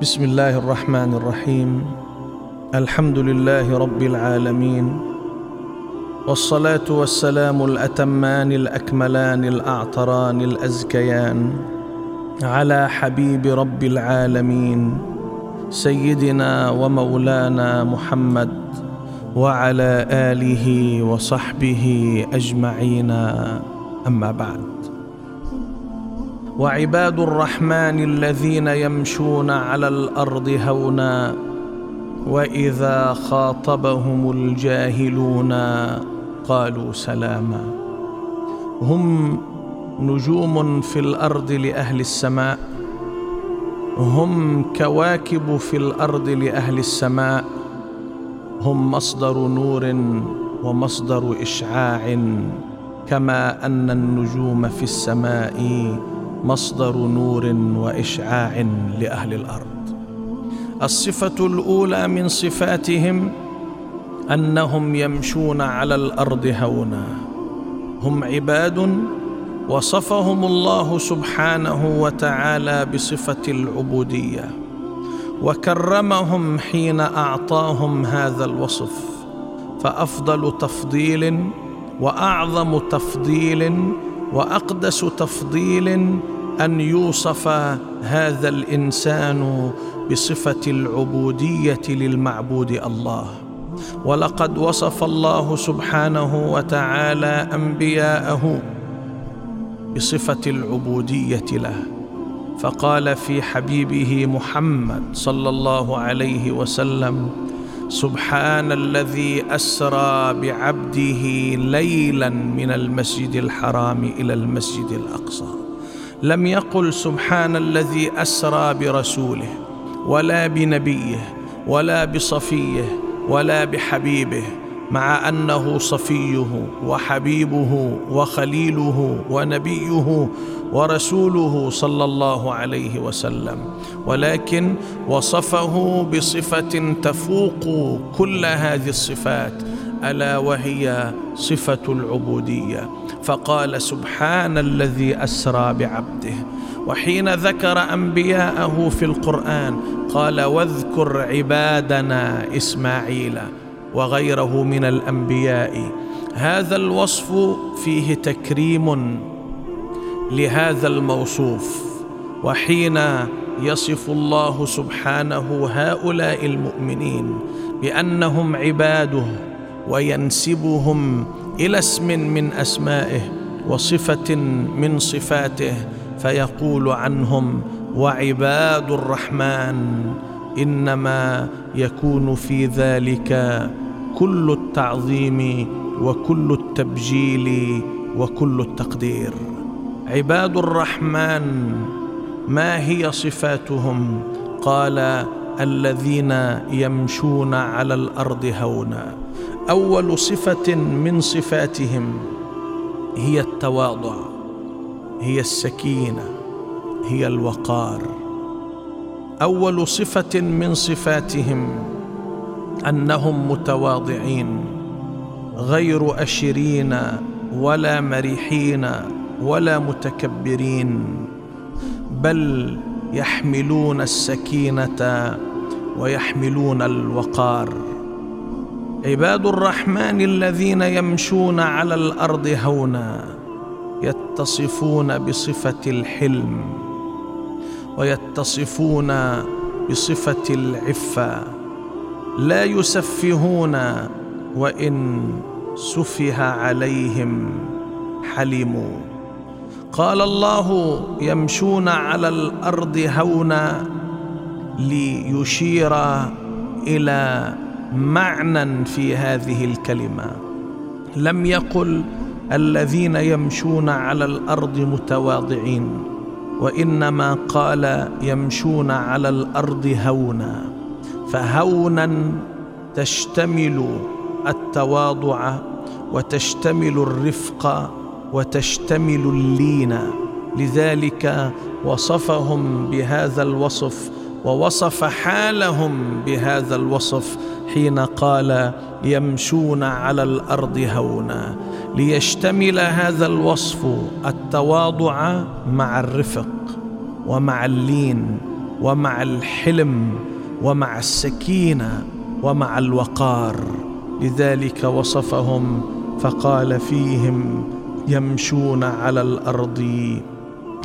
بسم الله الرحمن الرحيم. الحمد لله رب العالمين. والصلاة والسلام الأتمان الأكملان الأعطران الأزكيان على حبيب رب العالمين. سيدنا ومولانا محمد وعلى آله وصحبه أجمعين. أما بعد. وعباد الرحمن الذين يمشون على الأرض هونا وإذا خاطبهم الجاهلون قالوا سلاما. هم نجوم في الأرض لأهل السماء. هم كواكب في الأرض لأهل السماء. هم مصدر نور ومصدر إشعاع. كما أن النجوم في السماء مصدر نور وإشعاع لأهل الأرض. الصفة الأولى من صفاتهم أنهم يمشون على الأرض هونا. هم عباد وصفهم الله سبحانه وتعالى بصفة العبودية. وكرمهم حين أعطاهم هذا الوصف. فأفضل تفضيل وأعظم تفضيل وأقدس تفضيل أن يوصف هذا الإنسان بصفة العبودية للمعبود الله. ولقد وصف الله سبحانه وتعالى أنبياءه بصفة العبودية له. فقال في حبيبه محمد صلى الله عليه وسلم سبحان الذي أسرى بعبده ليلا من المسجد الحرام إلى المسجد الأقصى. لم يقل سبحان الذي أسرى برسوله ولا بنبيه ولا بصفيه ولا بحبيبه مع أنه صفيه وحبيبه وخليله ونبيه ورسوله صلى الله عليه وسلم. ولكن وصفه بصفة تفوق كل هذه الصفات ألا وهي صفة العبودية. فقال سبحان الذي أسرى بعبده. وحين ذكر أنبياءه في القرآن قال واذكر عبادنا إسماعيل. وغيره من الأنبياء. هذا الوصف فيه تكريم لهذا الموصوف وحين يصف الله سبحانه هؤلاء المؤمنين بأنهم عباده وينسبهم إلى اسم من أسمائه وصفة من صفاته فيقول عنهم وعباد الرحمن إنما يكون في ذلك كل التعظيم وكل التبجيل وكل التقدير. عباد الرحمن ما هي صفاتهم؟ قال الذين يمشون على الأرض هونا. أول صفة من صفاتهم هي التواضع هي السكينة هي الوقار. أول صفة من صفاتهم أنهم متواضعين غير أشرين ولا مريحين ولا متكبرين بل يحملون السكينة ويحملون الوقار. عباد الرحمن الذين يمشون على الأرض هونا يتصفون بصفة الحلم. ويتصفون بصفة العفة. لا يسفهون وإن سفه عليهم حلموا. قال الله يمشون على الأرض هونا ليشير إلى معنى في هذه الكلمة. لم يقل الذين يمشون على الأرض متواضعين. وإنما قال يمشون على الأرض هونا فهونا تشتمل التواضع وتشتمل الرفق وتشتمل اللين. لذلك وصفهم بهذا الوصف ووصف حالهم بهذا الوصف حين قال يمشون على الأرض هونا. ليشتمل هذا الوصف التواضع مع الرفق ومع اللين ومع الحلم ومع السكينة ومع الوقار. لذلك وصفهم فقال فيهم يمشون على الأرض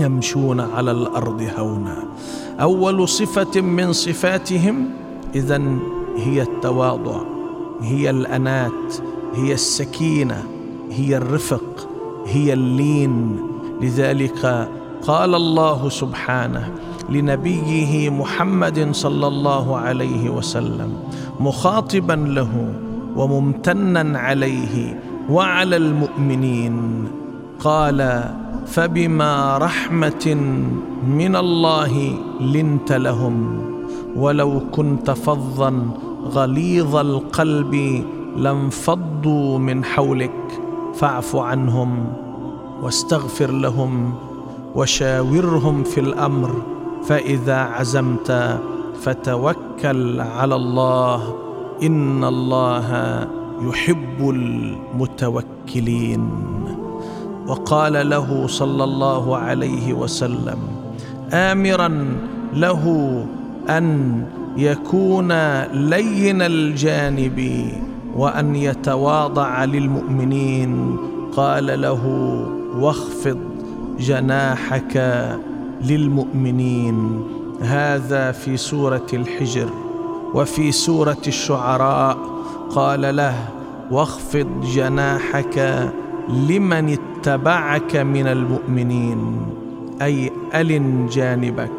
يمشون على الأرض هونا. أول صفة من صفاتهم اذا هي التواضع هي الأنات هي السكينة. هي الرفق هي اللين. لذلك قال الله سبحانه لنبيه محمد صلى الله عليه وسلم مخاطبا له وممتنا عليه وعلى المؤمنين. قال فبما رحمة من الله لنت لهم ولو كنت فظا غليظ القلب لانفضوا من حولك. فاعف عنهم واستغفر لهم وشاورهم في الأمر فإذا عزمت فتوكل على الله. إن الله يحب المتوكلين. وقال له صلى الله عليه وسلم امرا له أن يكون لين الجانب وأن يتواضع للمؤمنين. قال له واخفض جناحك للمؤمنين. هذا في سورة الحجر وفي سورة الشعراء. قال له واخفض جناحك لمن اتبعك من المؤمنين. أي ألن جانبك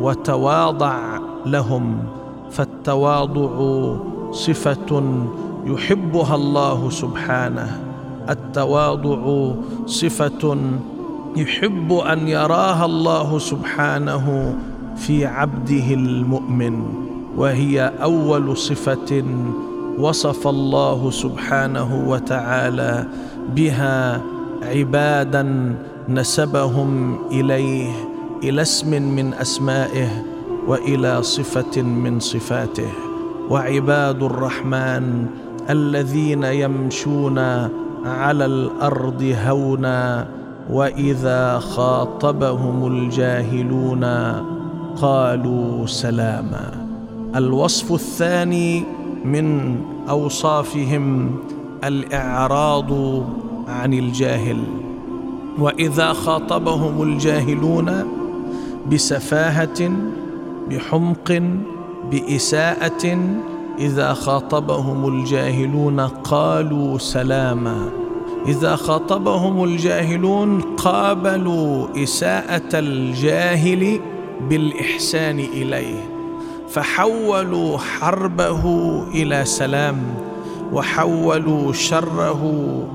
وتواضع لهم. فالتواضع صفة يحبها الله سبحانه. التواضع صفة يحب أن يراها الله سبحانه في عبده المؤمن وهي أول صفة وصف الله سبحانه وتعالى بها عبادا نسبهم إليه إلى اسم من أسمائه وإلى صفة من صفاته. وعباد الرحمن الذين يمشون على الأرض هونا وإذا خاطبهم الجاهلون قالوا سلاما. الوصف الثاني من أوصافهم الإعراض عن الجاهل. وإذا خاطبهم الجاهلون بسفاهة بحمق بإساءة إذا خاطبهم الجاهلون قالوا سلاما. إذا خاطبهم الجاهلون قابلوا إساءة الجاهل بالإحسان إليه فحولوا حربه إلى سلام وحولوا شره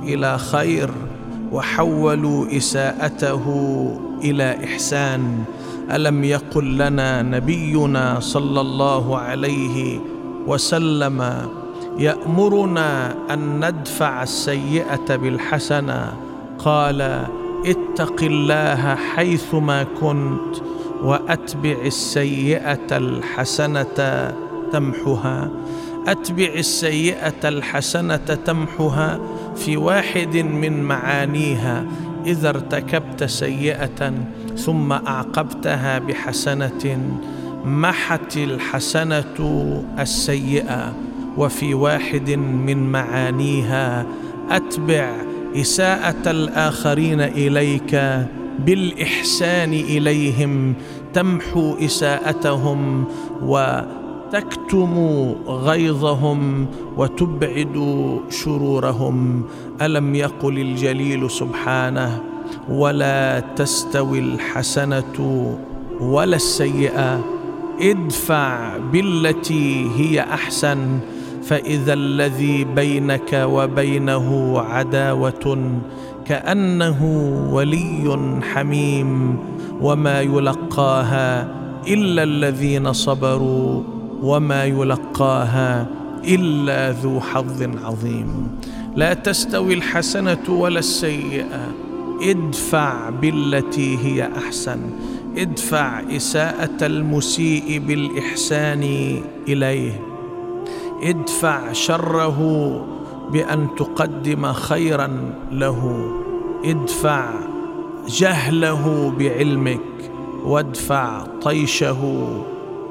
إلى خير وحولوا إساءته إلى إحسان. ألم يقل لنا نبينا صلى الله عليه وسلم يأمرنا أن ندفع السيئة بالحسنة. قال اتق الله حيثما كنت وأتبع السيئة الحسنة تمحها. أتبع السيئة الحسنة تمحها في واحد من معانيها. إذا ارتكبت سيئة ثم أعقبتها بحسنة محت الحسنة السيئة وفي واحد من معانيها أتبع إساءة الآخرين إليك بالإحسان إليهم تمحو إساءتهم وتكتم غيظهم وتبعد شرورهم. ألم يقل الجليل سبحانه ولا تستوي الحسنة ولا السيئة. ادفع بالتي هي أحسن فإذا الذي بينك وبينه عداوة كأنه ولي حميم وما يلقاها إلا الذين صبروا وما يلقاها إلا ذو حظ عظيم. لا تستوي الحسنة ولا السيئة ادفع بالتي هي أحسن. ادفع إساءة المسيء بالإحسان إليه. ادفع شره بأن تقدم خيرا له. ادفع جهله بعلمك وادفع طيشه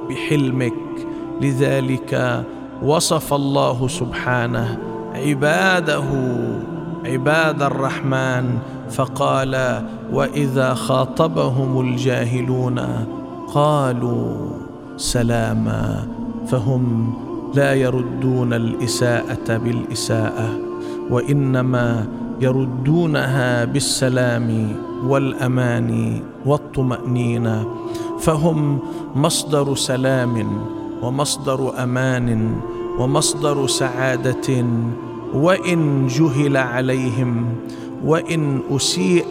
بحلمك. لذلك وصف الله سبحانه عباده عباد الرحمن فقال وإذا خاطبهم الجاهلون قالوا سلاما فهم لا يردون الإساءة بالإساءة وإنما يردونها بالسلام والأمان والطمأنينة فهم مصدر سلام ومصدر أمان ومصدر سعادة وإن جهل عليهم وإن أسيء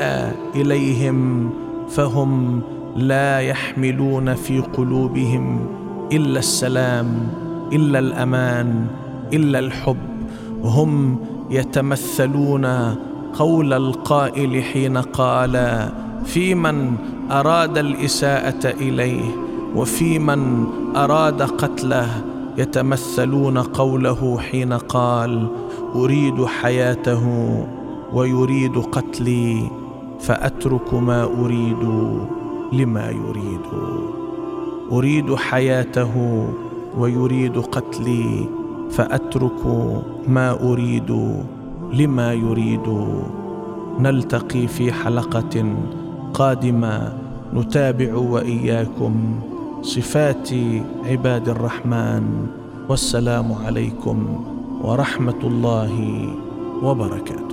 إليهم فهم لا يحملون في قلوبهم إلا السلام إلا الأمان إلا الحب. هم يتمثلون قول القائل حين قال في من أراد الإساءة إليه وفي من أراد قتله. يتمثلون قوله حين قال أريد حياته ويريد قتلي فأترك ما أريد لما يريد. أريد حياته ويريد قتلي فأترك ما أريد لما يريد. نلتقي في حلقة قادمة نتابع وإياكم صفات عباد الرحمن. والسلام عليكم. ورحمة الله وبركاته.